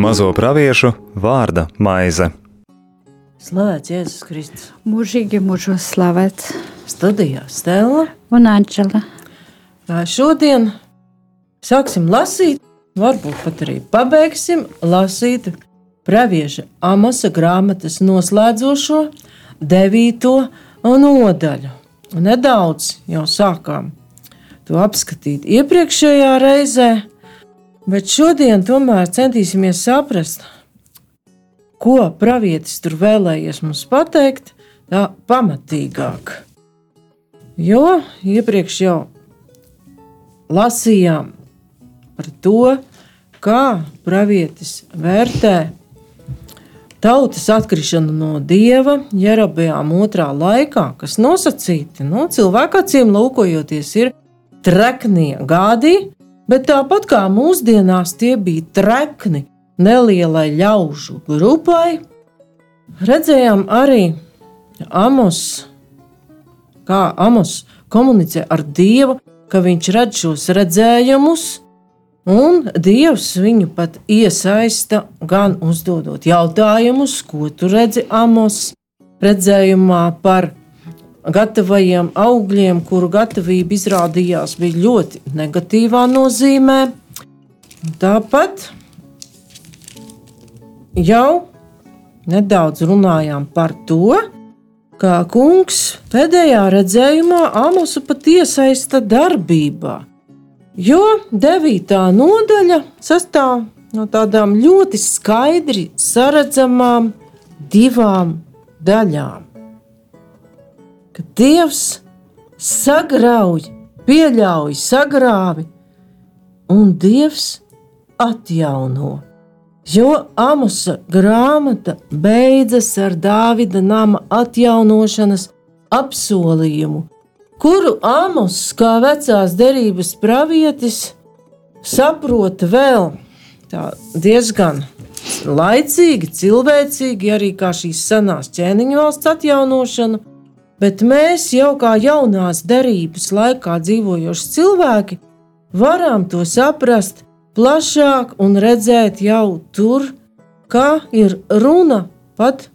Mazo praviešu vārda maize. Slavēts Jēzus Kristus. Mūžīgi mūžos slavēts. Studijā Stela. Un Anģela. Šodien sāksim lasīt, varbūt pat arī pabeigsim lasīt pravieša Amasa grāmatas noslēdzošo devīto nodaļu. Nedaudz jau sākām to apskatīt iepriekšējā reizē, Bet šodien tomēr centīsimies saprast, ko pravietis tur vēlējies mums pateikt, tā pamatīgāk. Jo iepriekš jau lasījām par to, kā pravietis vērtē tautas atkrišanu no dieva, Jerabējām otrā laikā, kas nosacīti no nu, cilvēka acīm lūkojoties, ir treknie gadi, bet tāpat kā mūsdienās tie bija trekni nelielai ļaužu grupai, redzējām arī Amos, kā Amos komunicē ar Dievu, ka viņš redz šos redzējumus, un Dievs viņu pat iesaista gan uzdodot jautājumus, ko tu redzi Amos redzējumā par gatavajiem augļiem, kuru gatavība izrādījās bija ļoti negatīvā nozīmē. Tāpat jau nedaudz runājām par to, kā kungs pēdējā redzējumā Amosu pat iesaista darbībā. Jo devītā nodaļa sastāv no tādām ļoti skaidri saredzamām divām daļām ka Dievs sagrauj, pieļauj, sagrāvi, un Dievs atjauno. Jo Amusa grāmata beidzas ar Dāvida nama atjaunošanas apsolījumu, kuru Amos, kā vecās derības pravietis, saprota vēl diezgan laicīgi, cilvēcīgi, arī kā šīs senās ķēniņu valsts atjaunošana, bet mēs jau kā jaunās derības laikā dzīvojoši cilvēki varam to saprast plašāk un redzēt jau tur, kā ir runa. Pat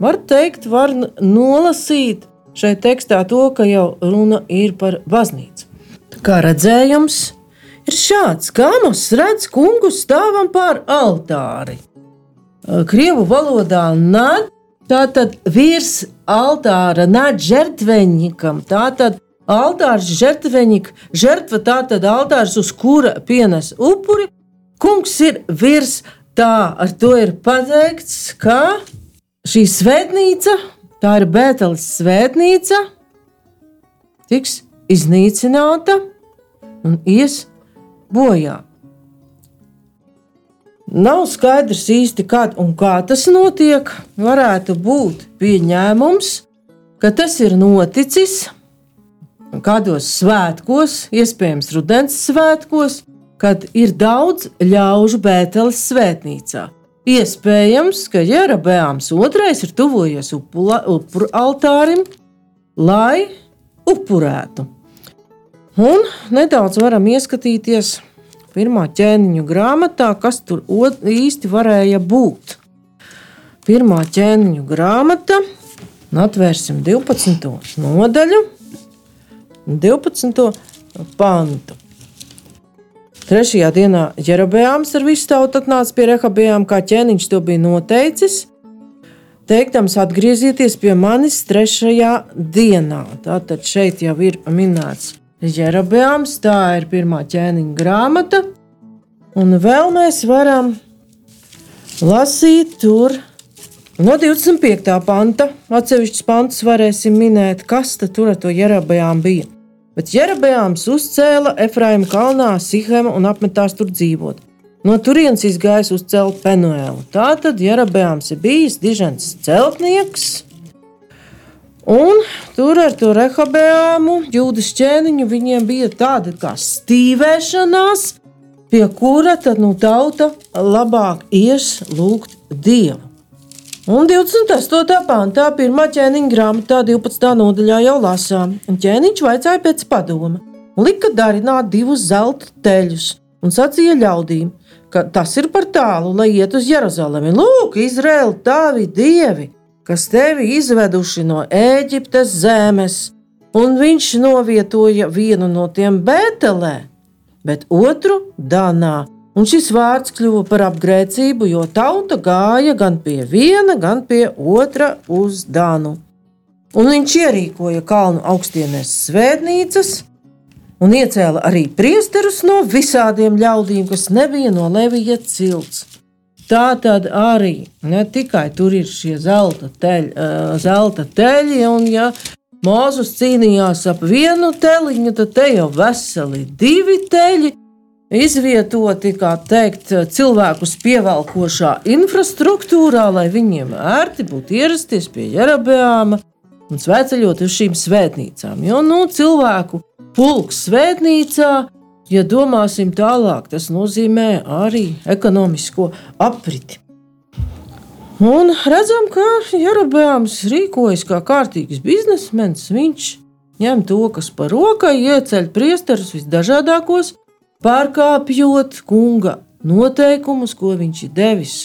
var teikt, var nolasīt šai tekstā to, ka jau runa ir par baznīcu. Kā redzējums, ir šāds, kā mums redz kungu stāvam pār altāri. Krievu valodā nāc Tātad virs altāra nāc žertveņikam. Tātad altārs žertveņik, žertva tātad altārs, uz kura pienes upuri. Kungs ir virs tā, ar to ir pateikts, ka šī svētnīca, tā ir Bēteles svētnīca, tiks iznīcināta un ies bojā. Nav skaidrs īsti, kad un kā tas notiek. Varētu būt pieņēmums, ka tas ir noticis kādos svētkos, iespējams, rudens svētkos, kad ir daudz ļaužu Bēteles svētnīcā. Iespējams, ka Jerabēns otrais ir tuvojies upuru altārim, lai upurētu. Un nedaudz varam ieskatīties pirmā ķēniņu grāmatā, kas tur īsti varēja būt. Pirmā ķēniņu grāmata, atvērsim 12. nodaļu, 12. pantu. Trešajā dienā Jerabējāms ar visu tautu atnāca pie Rehabējām, kā ķēniņš to bija noteicis, teiktams, atgriezieties pie manis trešajā dienā. Tātad šeit jau ir minēts Jerabeāms, tā ir pirmā ķēniņa grāmata. Un vēl mēs varam lasīt tur no 25. panta. Atsevišķus pantus varēsim minēt, kas tur ar to Jerabeām bija. Bet Jerabeāms uzcēla Efraima kalnā Sihema un apmetās tur dzīvot. No turienes izgājis uzcelt Penuēlu. Tā tad Jerabeāms ir bijis dižens celtnieks Un tur ar to rehabējumu, jūdas ķēniņu, viņiem bija tāda kā stīvēšanās, pie kura tad nu, tauta labāk ies lūgt Dievu. Un 28. pantā, 1. ķēniņa grāmatā, 12. nodaļā jau lasām, un ķēniņš vaicāja pēc padoma, lika darināt divus zelta teļus, un sacīja ļaudīm, ka tas ir par tālu, lai iet uz Jeruzalemi. Lūk, Izraēla, tavi dievi, kas tevi izveduši no Ēģiptes zemes, un viņš novietoja vienu no tiem Bētelē, bet otru Danā. Un šis vārds kļuva par apgrēcību, jo tauta gāja gan pie viena, gan pie otra uz Dānu. Un viņš ierīkoja kalnu augstienēs svētnīcas, un iecēla arī priesterus no visādiem ļaudīm, kas nebija no Levija cilts. Tā tad arī ne tikai tur ir šie zelta teļi, uh, zelta teļi un ja Mūzus cīnījās ap vienu teliņu, tad te jau veseli divi teļi. Izvietoti, teikt, cilvēkus pievelkošā infrastruktūrā, lai viņiem ērti būtu ierasties pie Jerabeāma un svētceļot uz šīm svētnīcām. Jo nu, cilvēku pulks svētnīcā, ja domāsim tālāk, tas nozīmē arī ekonomisko apriti. Un redzam, ka Jerabēns rīkojas kā kārtīgs biznesmenis. Viņš ņem to, kas par rokai, ieceļ priesterus visdažādākos, pārkāpjot kunga noteikumus, ko viņš ir devis.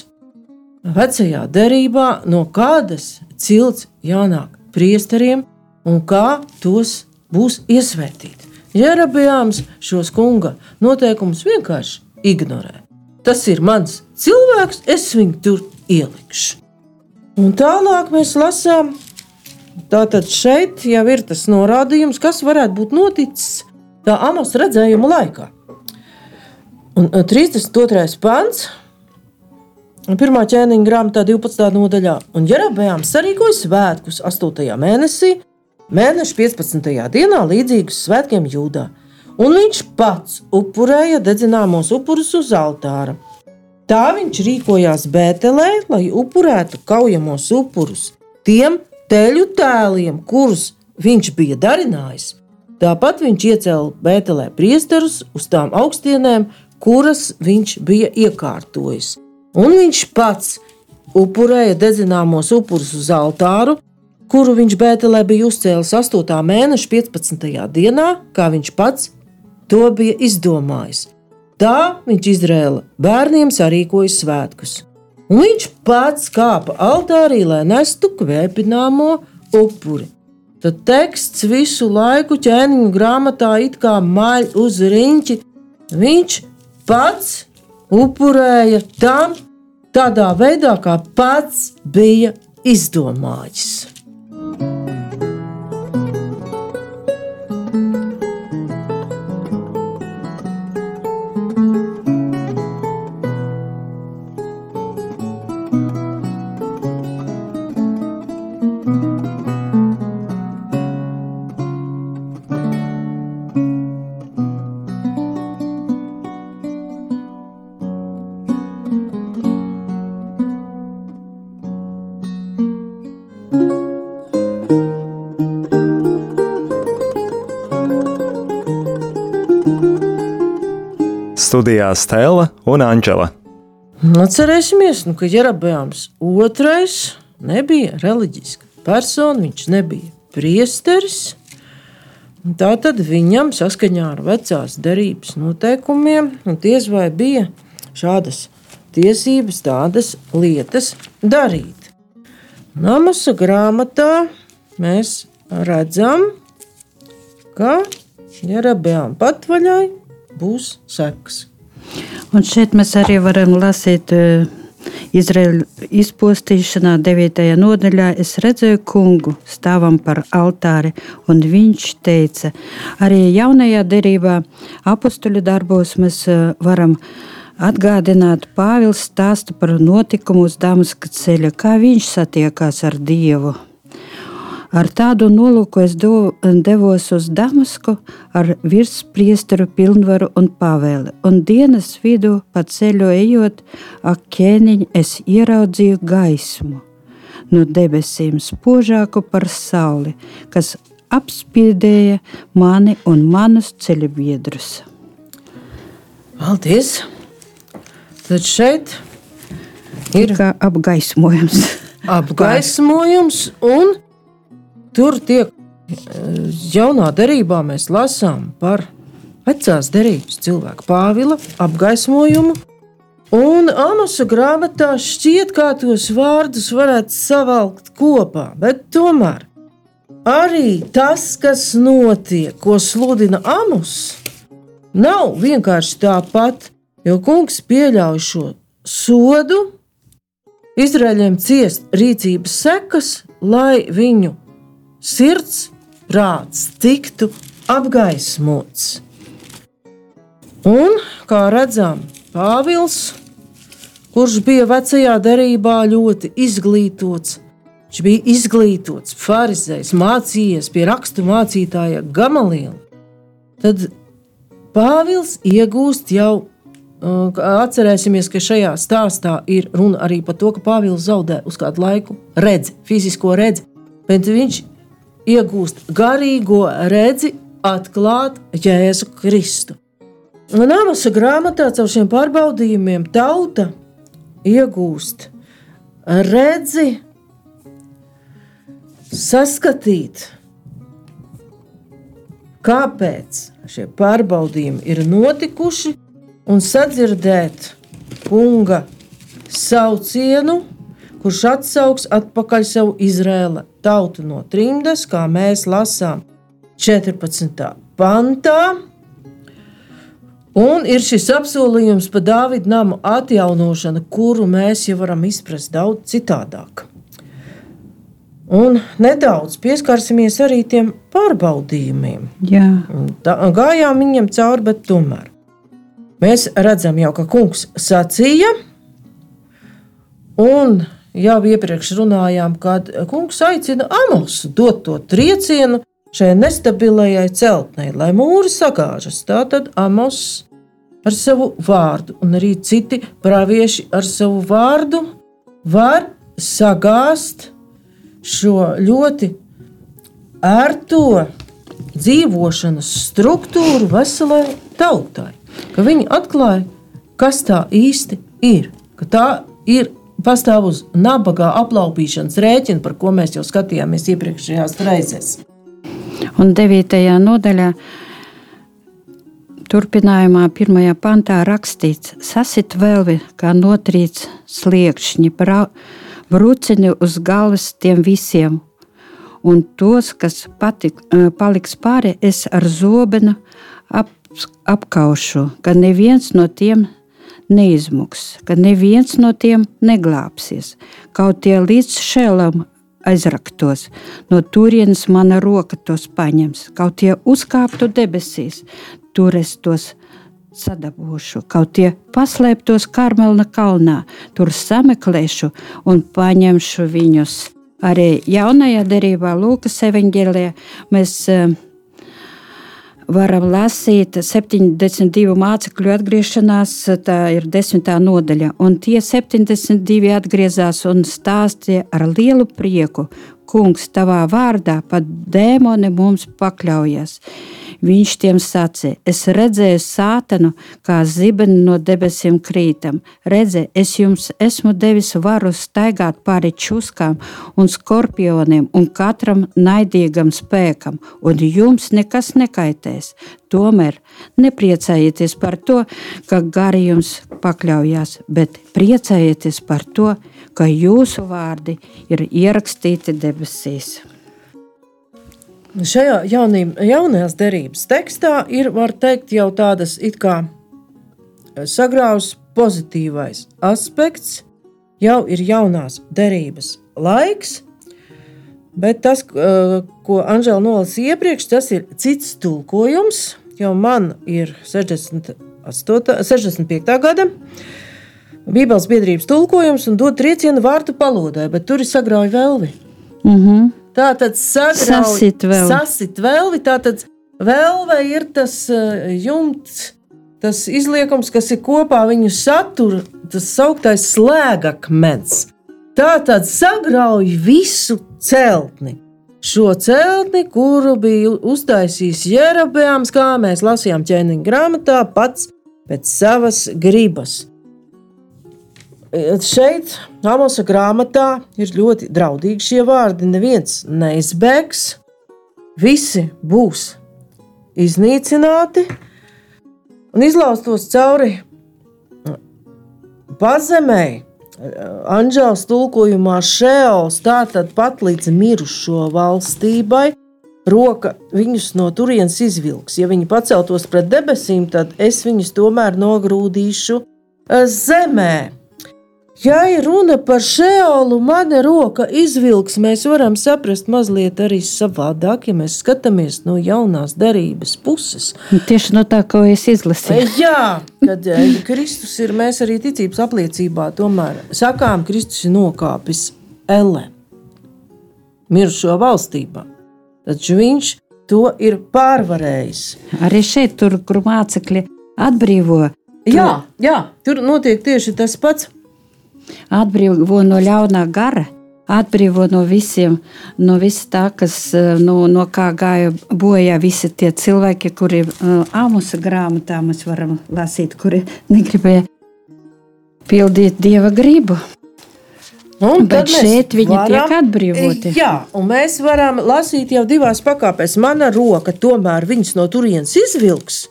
Vecajā derībā no kādas cilts jānāk priesteriem un kā tos būs iesvētīti. Jerabēns šos kunga noteikumus vienkārši ignorē. Tas ir mans cilvēks, es viņu tur ielikšu. Un tālāk mēs lasām, tātad šeit jau ir tas norādījums, kas varētu būt noticis tā amos redzējuma laikā. Un 32. pants. Pirmā ķēniņa grāmatā, 12. nodaļā, un Jerabējām sarīkoja svētkus 8. mēnesī, mēneša 15. dienā, līdzīgus svētkiem Jūdā. Un viņš pats upurēja dedzināmos upurus uz altāra. Tā viņš rīkojās Bētelē, lai upurētu kaujamos upurus tiem teļu tēliem, kurus viņš bija darinājis. Tāpat viņš iecēla Bētelē priesterus uz tām augstienēm, kuras viņš bija iekārtojis. Un viņš pats upurēja dedzināmos upurus uz altāru, kuru viņš Bētelē bija uzcēlis 8. mēneša 15. dienā, kā viņš pats to bija izdomājis. Tā viņš Izrēla bērniem sarīkoja svētkus. Un viņš pats kāpa altārī, lai nestu kvēpināmo upuri. Tad teksts visu laiku ķēniņu grāmatā it kā maļ uz riņķi. Viņš pats upurēja tam tādā veidā, kā pats bija izdomājis. Studijā Stela un Anģela. Atcerēsimies, nu, ka Jerabēns otrais nebija reliģiska persona, viņš nebija priesteris. Tā tad viņam saskaņā ar vecās derības noteikumiem, diez vai bija šādas tiesības, tādas lietas darīt. Namasa grāmatā mēs redzam, ka Jerabēns patvaļai būs sekas. Un šeit mēs arī varam lasīt uh, Izraēļa izpostīšanā, 9. nodaļā. Es redzēju kungu stāvam par altāri, un viņš teica, arī jaunajā derībā, apakstuļu darbos mēs uh, varam atgādināt Pāvils stāstu par notikumu uz Damaska ceļa, kā viņš satiekās ar Dievu. Ar tādu nolūku es devos uz Damasku ar virspriesteru pilnvaru un pavēli, un dienas vidū pa ceļu ejot, ak, ķēniņ, es ieraudzīju gaismu no debesīm, spožāku par sauli, kas apspiedēja mani un manus ceļu biedrus. Paldies! Tad šeit ir kā apgaismojums. apgaismojums, un tur tiek jaunā derībā mēs lasām par vecās derības cilvēku Pāvila apgaismojumu. Un Amosa grāmatā šķiet, kā tos vārdus varētu savalkt kopā, bet tomēr arī tas, kas notiek, ko sludina Amos, nav vienkārši tāpat, jo kungs pieļauj šo sodu, Izraēļiem ciest rīcības sekas, lai viņu sirds, prāts tiktu apgaismots. Un, kā redzam, Pāvils, kurš bija vecajā derībā ļoti izglītots, viņš bija izglītots, farizējs, mācījies pie rakstu mācītāja Gamaliela, tad Pāvils iegūst jau Atcerēsimies, ka šajā stāstā ir runa arī par to, ka Pāvils zaudē uz kādu laiku redzi, fizisko redzi, bet viņš iegūst garīgo redzi, atklāt Jēzu Kristu. Un Amasa grāmatā caur šiem pārbaudījumiem tauta iegūst redzi, saskatīt, kāpēc šie pārbaudījumi ir notikuši un sadzirdēt kunga saucienu, kurš atsauks atpakaļ savu Izrēla tautu no trimdas, kā mēs lasām 14. pantā. Un ir šis apsolījums par Dāvidas namu atjaunošanu, kuru mēs jau varam izprast daudz citādāk. Un nedaudz pieskarsimies arī tiem pārbaudījumiem. Jā. Tā, gājām viņam cauri, bet tomēr. Mēs redzam, jau, ka kungs sacīja, un jau iepriekš runājām, kad kungs aicina Amosu dot to triecienu šai nestabilajai celtnei, lai mūri sagāžas. Tātad Amos ar savu vārdu, un arī citi pravieši ar savu vārdu var sagāzt šo ļoti ērto dzīvošanas struktūru veselai tautai ka viņi atklāja, kas tā īsti ir. Ka tā ir pastāv uz nabagā aplaupīšanas rēķina, par ko mēs jau skatījāmies iepriekšējās reizēs. Un 9. nodaļā, turpinājumā, 1. pantā rakstīts, sasit vēlvi kā notrīts sliekšņi, brucini uz galvas tiem visiem, un tos, kas patik, paliks pāri, es ar zobenu ap, apkaušu, ka neviens no tiem neizmuks, ka neviens no tiem neglābsies. Kaut tie līdz šēlam aizraktos, no turienes mana roka tos paņems, kaut tie uzkāptu debesīs, tur es tos sadabūšu, kaut tie paslēptos Karmelna kalnā, tur sameklēšu un paņemšu viņus. Arī jaunajā derībā, Lūkas evanģēlijā, mēs uh, varam lasīt 72 mācekļu atgriešanās, tā ir desmitā nodaļa. Un tie 72 atgriezās un stāstīja ar lielu prieku, kungs, tavā vārdā pat dēmoni mums pakļaujas. Viņš tiem sacīja: Es redzēju sātanu, kā zibeni no debesīm krītam. Redzi, es jums esmu devis varu staigāt pāri čuskām un skorpioniem un katram naidīgam spēkam, un jums nekas nekaitēs. Tomēr nepriecājieties par to, ka gari jums pakļaujās, bet priecājieties par to, ka jūsu vārdi ir ierakstīti debesīs. Šajā jaunība, jaunajās derības tekstā ir, var teikt, jau tādas it kā sagrauts pozitīvais aspekts, jau ir jaunās derības laiks, bet tas, ko Anžela nolasīja iepriekš, tas ir cits tulkojums, jo man ir 68, 65. gada. Bībeles biedrības tulkojums un dod triecienu vārtu palodai, bet tur ir sagrauj velvi. Mm -hmm. Tā tad sasit vēl. Sasit velvi, tā tad velve ir tas uh, jumts, tas izliekums, kas ir kopā viņu satura, tas sauktais slēgakmens. Tā tad sagrauj visu celtni. Šo celtni, kuru bija uztaisījis Jerabēns, kā mēs lasījām ķēniņa grāmatā, pats pēc savas gribas. Šeit, Amosa grāmatā, ir ļoti draudīgi šie vārdi. Neviens neizbēgs, visi būs iznīcināti un izlaustos cauri pazemē. Anģēls tulkojumā šēls tātad pat līdz mirušo valstībai, roka viņus no turienes izvilks. Ja viņi paceltos pret debesīm, tad es viņus tomēr nogrūdīšu eh, zemē. Ja ir runa par šeolu, mana roka izvilks, mēs varam saprast mazliet arī savādāk, ja mēs skatāmies no jaunās derības puses. Tieši no tā, ko es izlasīju. Jā, kad ja Kristus ir, mēs arī ticības apliecībā tomēr sakām, Kristus ir nokāpis Elle, mirušo valstībā. Taču viņš to ir pārvarējis. Arī šeit, tur, kur mācekļi atbrīvo. Jā, jā, tur notiek tieši tas pats atbrīvo no ļaunā gara. Atbrīvo no visiem, no visa tā, kas no, no kā gāja bojā visi tie cilvēki, kuri uh, Amusa grāmatā mēs varam lasīt, kuri negribēja pildīt dieva gribu. Un Bet šeit viņi varam, tiek atbrīvoti. Jā, un mēs varam lasīt jau divās pakāpēs. Mana roka tomēr viņus no turienes izvilks,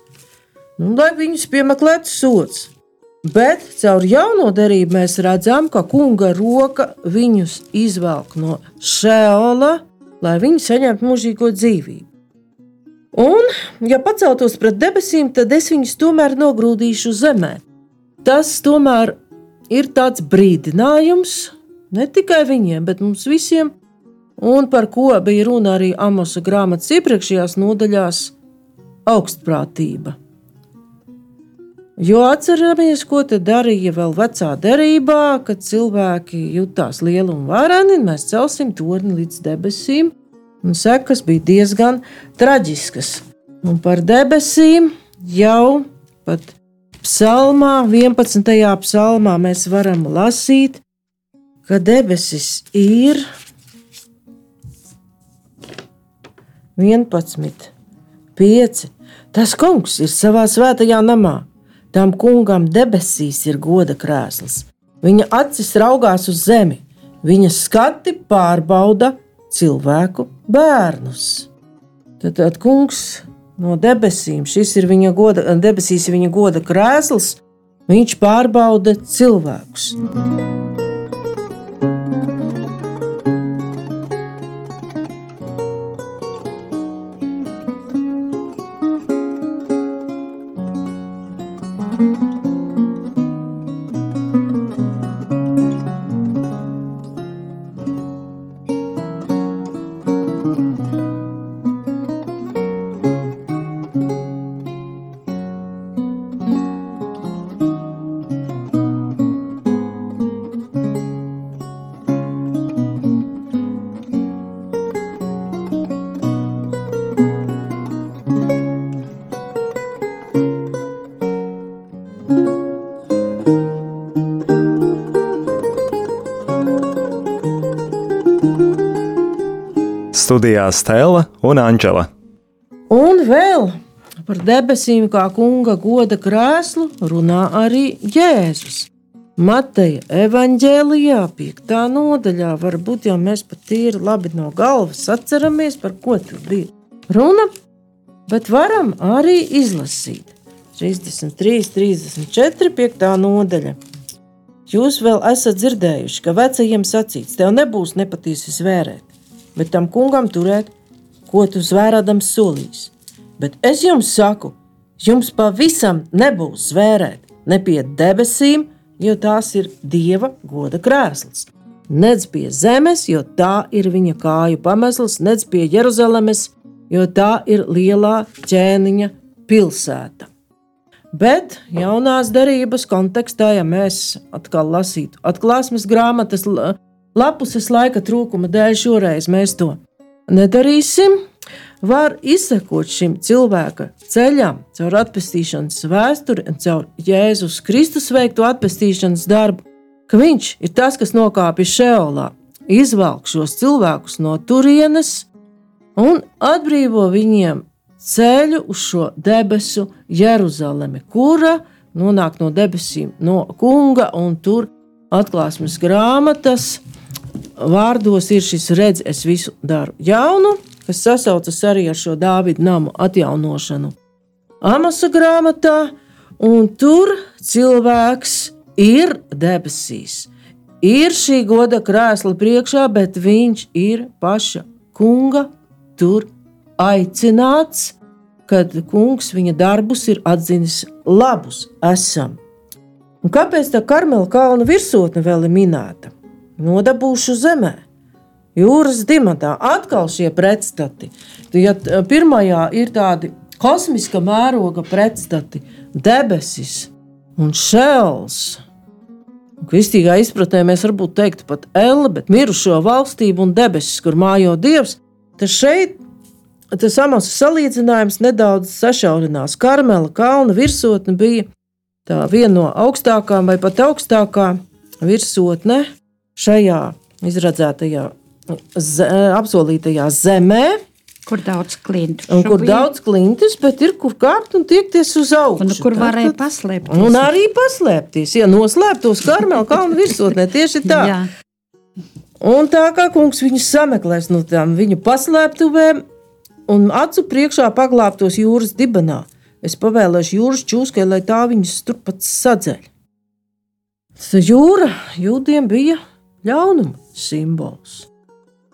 nu, lai viņus piemeklētu sots. Bet caur jauno derību mēs redzam, ka kunga roka viņus izvelk no šēla, lai viņi saņemtu mūžīgo dzīvību. Un, ja paceltos pret debesīm, tad es viņus tomēr nogrūdīšu zemē. Tas tomēr ir tāds brīdinājums ne tikai viņiem, bet mums visiem, un par ko bija runa arī Amosa grāmatas iepriekšējās nodaļās - augstprātība. Jo atceramies, ko te darīja vēl vecā derībā, kad cilvēki jutās lieli un vareni. Mēs celsim torni līdz debesīm, un sekas bija diezgan traģiskas. Un par debesīm jau pat psalmā, 11. psalmā, mēs varam lasīt, ka debesis ir 11, 5. Tas kungs ir savā svētajā namā Tam kungam debesīs ir goda krēsls. Viņa acis raugās uz zemi, viņa skati pārbauda cilvēku bērnus. Tad, tad kungs no debesīm, šis ir viņa goda, debesīs viņa goda krēsls, viņš pārbauda cilvēkus. Studijā Stela un Anģela. Un vēl par debesīm, kā kunga goda krēslu, runā arī Jēzus. Mateja evanģēlijā, 5. nodaļā, varbūt jau mēs pat tīri labi no galvas atceramies, par ko tur bija runa, bet varam arī izlasīt 33, 34, 5. nodaļa. Jūs vēl esat dzirdējuši, ka vecajiem sacīts, tev nebūs nepatiesi zvērēt bet tam kungam turēt, ko tu zvērādams solīs. Bet es jums saku, jums pavisam nebūs zvērēt ne pie debesīm, jo tās ir Dieva goda krēsls. Nedz pie zemes, jo tā ir viņa kāju pamesls, nedz pie Jeruzalemes, jo tā ir lielā ķēniņa pilsēta. Bet jaunās derības kontekstā, ja mēs atkal lasītu atklāsmes grāmatas lapuses laika trūkuma dēļ šoreiz mēs to nedarīsim. Var izsekot šim cilvēka ceļam, caur atpestīšanas vēsturi un caur Jēzus Kristus veikto atpestīšanas darbu, ka viņš ir tas, kas nokāpja šeolā, izvelk šos cilvēkus no turienes un atbrīvo viņiem ceļu uz šo debesu Jeruzalemi, kura nonāk no debesīm, no kunga un tur atklāsmes grāmatas vārdos ir šis redz, es visu daru jaunu, kas sasaucas arī ar šo Dāvidu namu atjaunošanu. Amasa grāmatā, un tur cilvēks ir debesīs. Ir šī goda krēsla priekšā, bet viņš ir paša kunga tur aicināts, kad kungs viņa darbus ir atzinis labus. Esam. Un kāpēc tā Karmela kalna virsotne vēl ir minēta? Nodabūšu zemē, jūras dimantā. Atkal šie pretstati. Ja pirmajā ir tādi kosmiska mēroga pretstati, debesis un šēls. Kristīgā izpratnē mēs varbūt teiktu pat elle, bet mirušo valstību un debesis, kur mājo dievs, tad šeit tas amats salīdzinājums nedaudz sašaurinās. Karmela kalna virsotne bija tā viena no augstākām vai pat augstākā virsotne šajā izradzētajā, ze, apsolītajā zemē. Kur daudz klientu? Un kur bija. daudz klientus, bet ir kur kāpt un tiekties uz augšu. Un kur varēja paslēpties. Un arī paslēpties, ja noslēptos Karmela kalnu virsotnē tieši tā. Jā. Un tā kā kungs viņus sameklēs no tām viņu paslēptuvēm un acu priekšā paglābtos jūras dibenā. Es pavēlēšu jūras čūskai, lai tā viņus turpat sadzeļ. Jūra jūdiem bija ļaunuma simbols.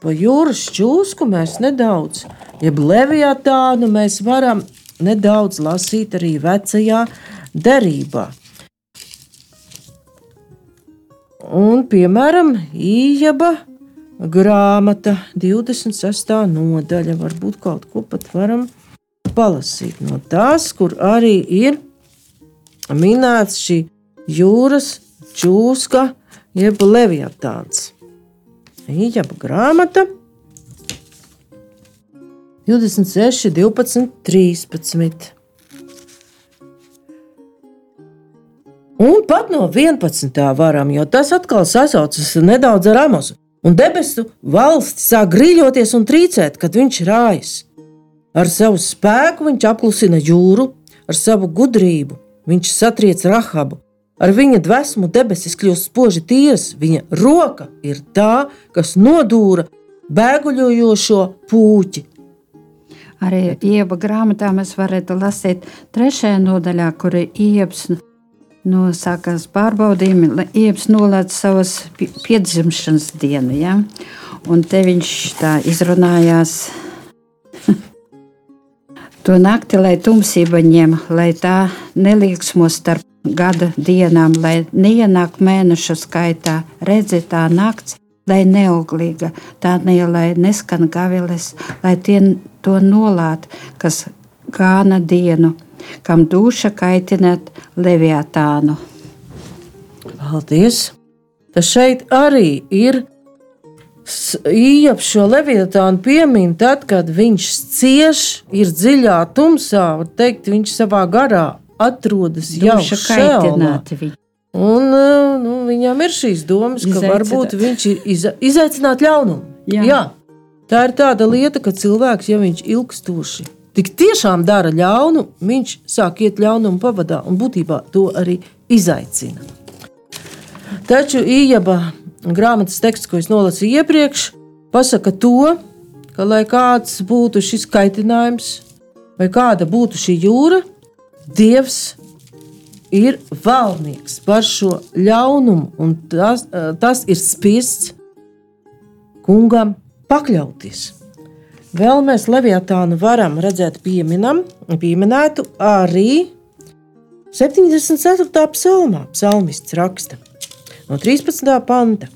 Pa jūras čūsku mēs nedaudz, jeb leviatānu mēs varam nedaudz lasīt arī vecajā derībā. Un, piemēram, Ījaba grāmata, 26. nodaļa, varbūt kaut ko pat varam palasīt no tās, kur arī ir minēts šī jūras čūska, jeb leviatāns. Ījaba grāmata 26, 12, 13. Un pat no 11. varam, jo tas atkal sasaucas nedaudz ar Amosu. Un debesu valsts sāk grīļoties un trīcēt, kad viņš rājas. Ar savu spēku viņš apklusina jūru, ar savu gudrību viņš satriec Rahabu. Ar viņa dvēsmu debesis kļūst spoži tīras, viņa roka ir tā, kas nodūra bēguļojošo pūķi. Arī ieba grāmatā mēs varētu lasīt trešajā nodaļā, kur ir iebs no sākās pārbaudījumi, lai iebs nolēdz savas piedzimšanas dienu. Ja? Un te viņš tā izrunājās To nakti, lai tumsība ņem, lai tā neliksmo starp gada dienām, lai neienāk mēneša skaitā, redzi tā nakts, lai neauglīga, tā ne, lai neskan gaviles, lai tie to nolāt, kas gāna dienu, kam duša kaitināt leviatānu. Paldies! Tas šeit arī ir Ieps šo levitānu piemin tad, kad viņš cieš, ir dziļā tumsā, var teikt, viņš savā garā atrodas jau šajā. Un nu, viņam ir šīs domas, ka Izaicināt. varbūt viņš ir iza, izaicināts ļaunumu. Jā. Jā, tā ir tāda lieta, ka cilvēks, ja viņš ilgstoši tik tiešām dara ļaunu, viņš sāk iet ļaunumu pavadā un būtībā to arī izaicina. Taču Ījaba grāmatas teksts, ko es nolasīju iepriekš, pasaka to, ka, lai kāds būtu šis kaitinājums, vai kāda būtu šī jūra, Dievs ir valdnieks par šo ļaunumu, un tas, tas ir spiests kungam pakļauties. Vēl mēs Leviatānu varam redzēt pieminam, pieminētu arī 74. psalmā. Psalmists raksta – no 13. panta.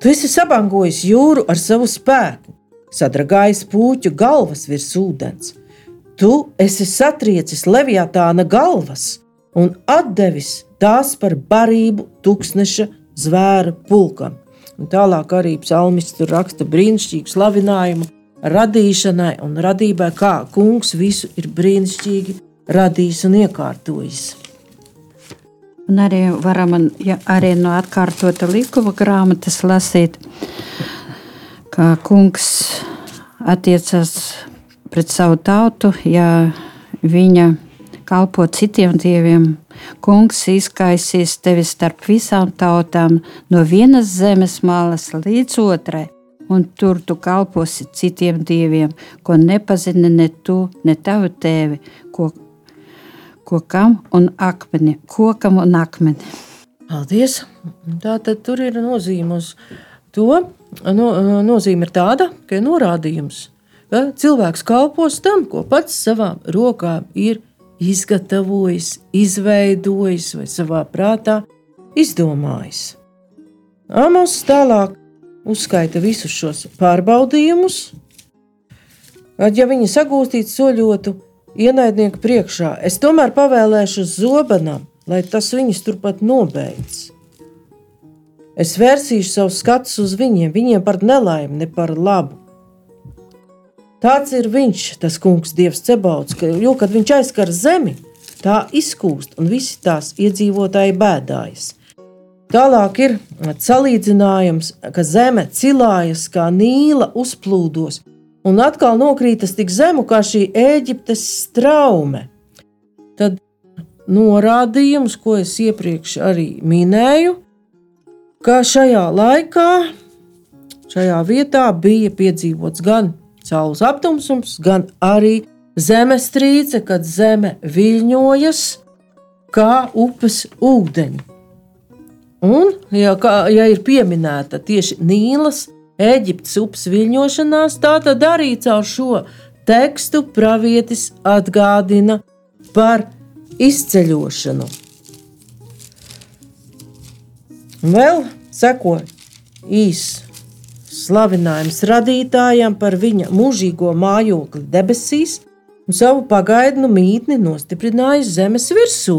Tu esi sabangojis jūru ar savu spēku, sadragājis puķu galvas virs ūdens. Tu esi satriecis leviatāna galvas un devis tās par barību tūkstneša zvēra pulkam. Un tālāk arī psalmists tur raksta brīnišķīgu slavinājumu radīšanai un radībai, kā kungs visu ir brīnišķīgi radījis un iekārtojis. Un arī varam ja, arī no atkārtota likuma grāmatas lasīt, kā kungs attiecas pret savu tautu, ja viņa kalpo citiem dieviem, Kungs izkaisīs tevi starp visām tautām, no vienas zemes malas līdz otrai, un tur tu kalposi citiem dieviem, ko nepazini ne tu, ne tavu tēvi, ko, kokam un akmeni, kokam un akmeni. Paldies! Tā tad tur ir nozīme uz to. No, nozīme ir tāda, ka ir norādījums, ka cilvēks kalpos tam, ko pats savām rokām ir izgatavojis, izveidojis vai savā prātā izdomājis. Amos tālāk uzskaita visus šos pārbaudījumus, kad ja viņi sagūstītu soļotu ienaidnieku priekšā, es tomēr pavēlēšu zobenam, lai tas viņus turpat nobeidz. Es vērsīšu savus skatus uz viņiem, viņiem par nelaimi, ne par labu. Tāds ir viņš, tas kungs, Dievs Cebauts, ka, jo, kad viņš aizskar zemi, tā izkūst un visi tās iedzīvotāji bēdājas. Tālāk ir salīdzinājums, ka zeme cilājas kā nīla uzplūdos, un atkal nokrītas tik zemu kā šī Eģiptes straume. Tad norādījums, ko es iepriekš arī minēju, ka šajā laikā, šajā vietā bija piedzīvots gan saules aptumsums, gan arī zemestrīce, kad zeme viļņojas kā upes ūdeņi. Un, ja, kā, ja ir pieminēta tieši Nīlas, Eģiptes upes viļņošanās, tā tad arī caur šo tekstu pravietis atgādina par izceļošanu. Vēl seko īss slavinājums radītājam par viņa mūžīgo mājokli debesīs un savu pagaidnu mītni nostiprinājis zemes virsū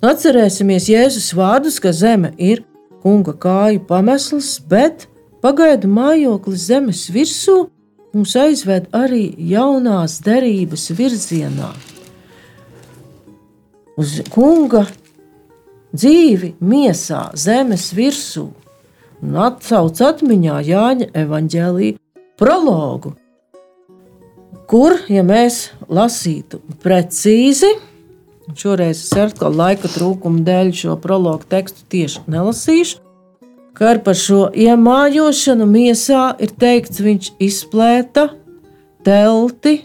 Atcerēsimies Jēzus vārdus, ka zeme ir kunga kāju pamesls, bet pagaidu mājoklis zemes virsū mūs aizved arī jaunās derības virzienā. Uz kunga dzīvi miesā, zemes virsū, un atcauc atmiņā Jāņa evaņģēlīja prologu, kur, ja mēs lasītu precīzi, Šoreiz es atkal laika trūkuma dēļ šo prologu tekstu tieši nelasīšu. Kā par šo iemājošanu miesā ir teikts, viņš izplēta telti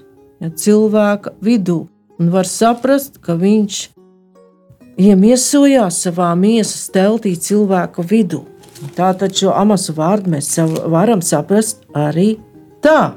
ja, cilvēka vidū. Un var saprast, ka viņš iemiesojās savā miesas teltī cilvēku vidū. Tātad šo amasu vārdu mēs varam saprast arī tā.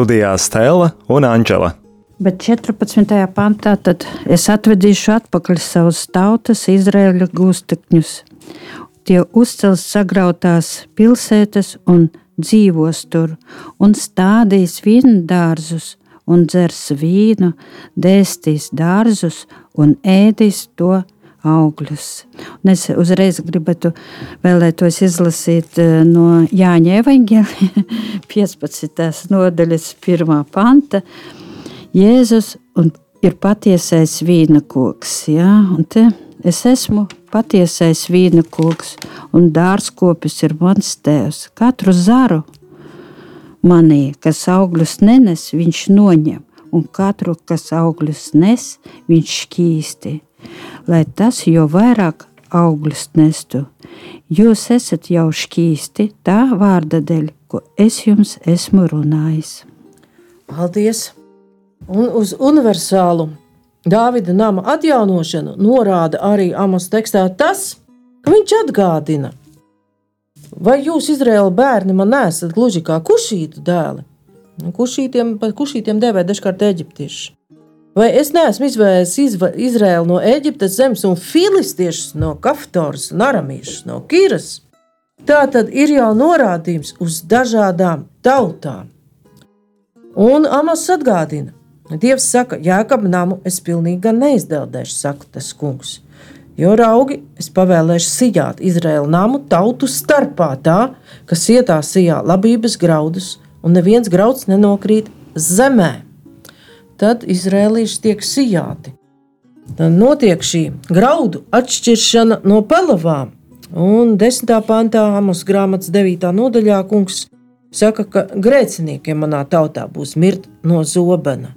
Studijā Stela un Anģela. Bet 14. pantā tad es atvedīšu atpakaļ savus tautas, Izraēļa gūstekņus. Tie uzcels sagrautās pilsētas un dzīvos tur, un stādīs vīnu dārzus, un dzers vīnu, dēstīs dārzus un ēdīs to augļus. Un es uzreiz gribētu vēlētos izlasīt eh, no Jāņa Evangelija 15. nodaļas 1. panta. Jēzus ir patiesais vīna koks. Ja? Es esmu patiesais vīna koks, un dārzkopis ir mans tēvs. Katru zaru manī, kas augļus nenes, viņš noņem, un katru, kas augļus nes, viņš šķīsti. Lai tas jo vairāk augļus nestu, jūs esat jau šķīsti tā vārda dēļ, ko es jums esmu runājis. Paldies! Un uz universālu Dāvida nama atjaunošanu norāda arī Amos tekstā tas, ka viņš atgādina, vai jūs, Izraēla bērni, man nesat gluži kā kušītu dēli. Kušītiem, kušītiem devē dažkārt eģiptieši. Vai es neesmu izva, Izraēlu no Eģiptes zemes un filistiešus no Kaftoras un Aramīšas no Kīras? Tā tad ir jau norādījums uz dažādām tautām. Un Amas atgādina, Dievs saka, Jēkab namu es pilnīgi neizdeldēšu, saka tas kungs. Jo raugi es pavēlēšu sijāt Izraēlu namu tautu starpā tā, kas ietā sijā labības graudus, un neviens grauds nenokrīt zemē. Tad izrēlīši tiek sijāti. Tad notiek šī graudu atšķiršana no pelavām. Un 10. pantā, Amos grāmatas 9. nodaļā, kungs saka, ka grēciniekiem manā tautā būs mirt no zobena.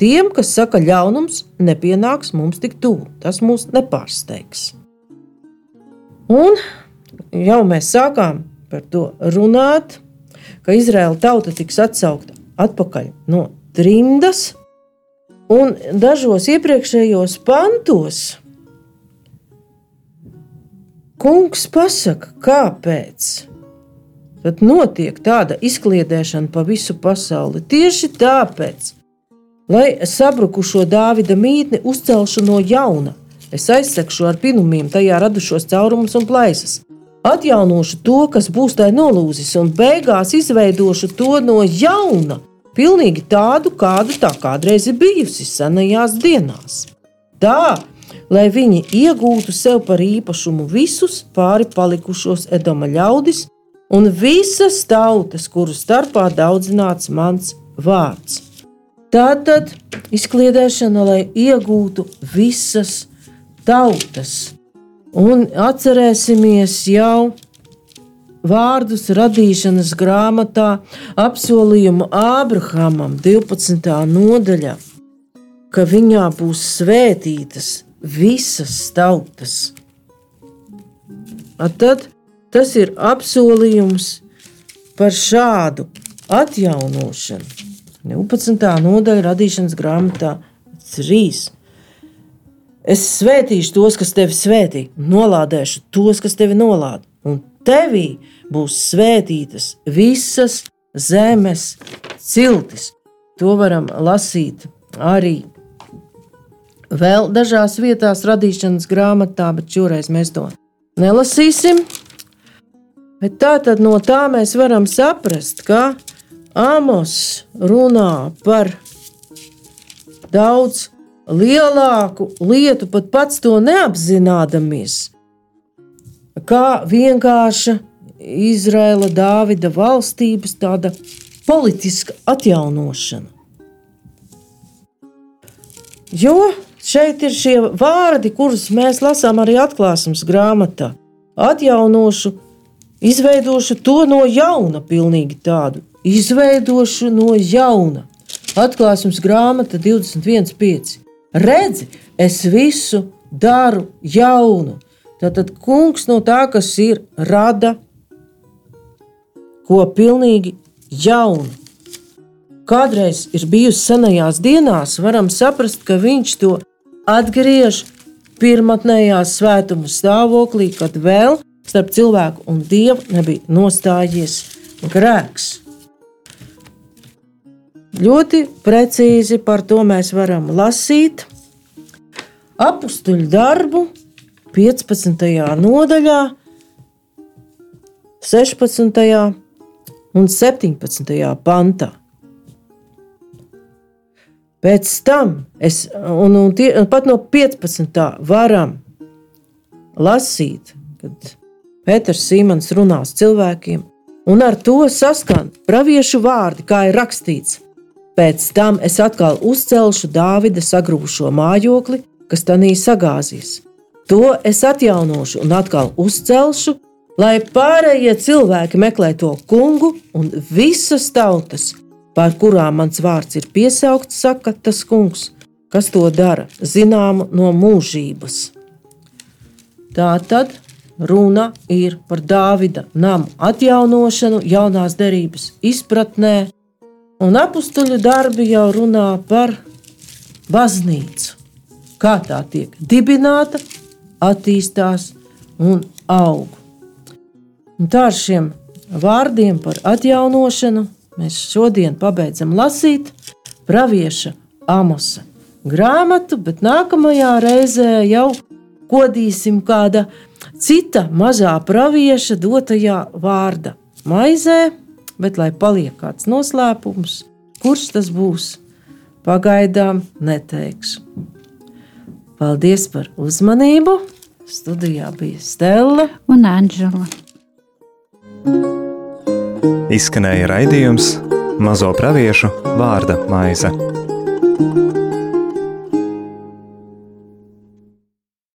Tiem, kas saka, ļaunums nepienāks mums tik tuvu, tas mūs nepārsteigs. Un jau mēs sākām par to runāt, ka Izraēla tauta tiks atsaukta atpakaļ no trimdas, un dažos iepriekšējos pantos kungs pasaka, kāpēc. Tad notiek tāda izkliedēšana pa visu pasauli. Tieši tāpēc, lai sabrukušo Dāvida mītni uzcelšu no jauna. Es aizsekšu ar pinumiem tajā radušos caurumus un plaisas. Atjaunošu to, kas būs tai nolūzis, un beigās izveidošu to no jauna, pilnīgi tādu, kāda tā kādreiz ir bijusi senajās dienās. Tā, lai viņi iegūtu sev par īpašumu visus pāri palikušos Edoma ļaudis un visas tautas, kuru starpā daudzināts mans vārds. Tātad izkliedēšana, lai iegūtu visas tautas. Un atcerēsimies jau vārdus radīšanas grāmatā, apsolījumu Ābrahamam, 12. nodaļā, ka viņā būs svētītas visas tautas. A tad tas ir apsolījums par šādu atjaunošanu. 12. nodaļa radīšanas grāmatā 3. Es svētīšu tos, kas tevi svētī, nolādēšu tos, kas tevi nolāda, un tevī būs svētītas visas zemes ciltis. To varam lasīt arī vēl dažās vietās radīšanas grāmatā, bet šoreiz mēs to nelasīsim. Bet tā tad no tā mēs varam saprast, ka Amos runā par daudz lielāku lietu, pat pats to neapzināmies, kā vienkārša Izraela Dāvida valstības tāda politiska atjaunošana. Jo šeit ir šie vārdi, kurus mēs lasām arī atklāsmes grāmatā. Atjaunošu, izveidošu to no jauna, pilnīgi tādu izveidošu no jauna. Atklāsmes grāmata 21.5. Redzi, es visu daru jaunu. Tātad kungs no tā, kas ir, rada ko pilnīgi jaunu. Kādreiz ir bijusi senajās dienās, varam saprast, ka viņš to atgriež pirmotnējā svētuma stāvoklī, kad vēl starp cilvēku un dievu nebija nostājies grēks. Ļoti precīzi par to mēs varam lasīt apakstuļu darbu 15. nodaļā, 16. un 17. pantā. Pēc tam es, un, un tie, pat no 15. varam lasīt, kad Pēters Simons runās cilvēkiem, un ar to saskan praviešu vārdi, kā ir rakstīts: Pēc tam es atkal uzcelšu Dāvida sagrūšo mājokli, kas tanī sagāzīs. To es atjaunošu un atkal uzcelšu, lai pārējie cilvēki meklē to kungu un visas tautas, pār kurām mans vārds ir piesaukts, saka tas kungs, kas to dara, zināmu no mūžības. Tā tad runa ir par Dāvida namu atjaunošanu, jaunās derības izpratnē, un apstuļu darbi jau runā par baznīcu. Kā tā tiek dibināta, attīstās un aug. Un tā ar šiem vārdiem par atjaunošanu mēs šodien pabeidzam lasīt pravieša Amosa grāmatu, bet nākamajā reizē jau kodīsim kāda cita mazā pravieša dotajā vārda maizē, bet lai paliek kāds noslēpums, kurš tas būs, pagaidām neteikšu. Paldies par uzmanību! Studijā bija Stela un Anģela. Izskanēja raidījums Mazo praviešu vārda maize.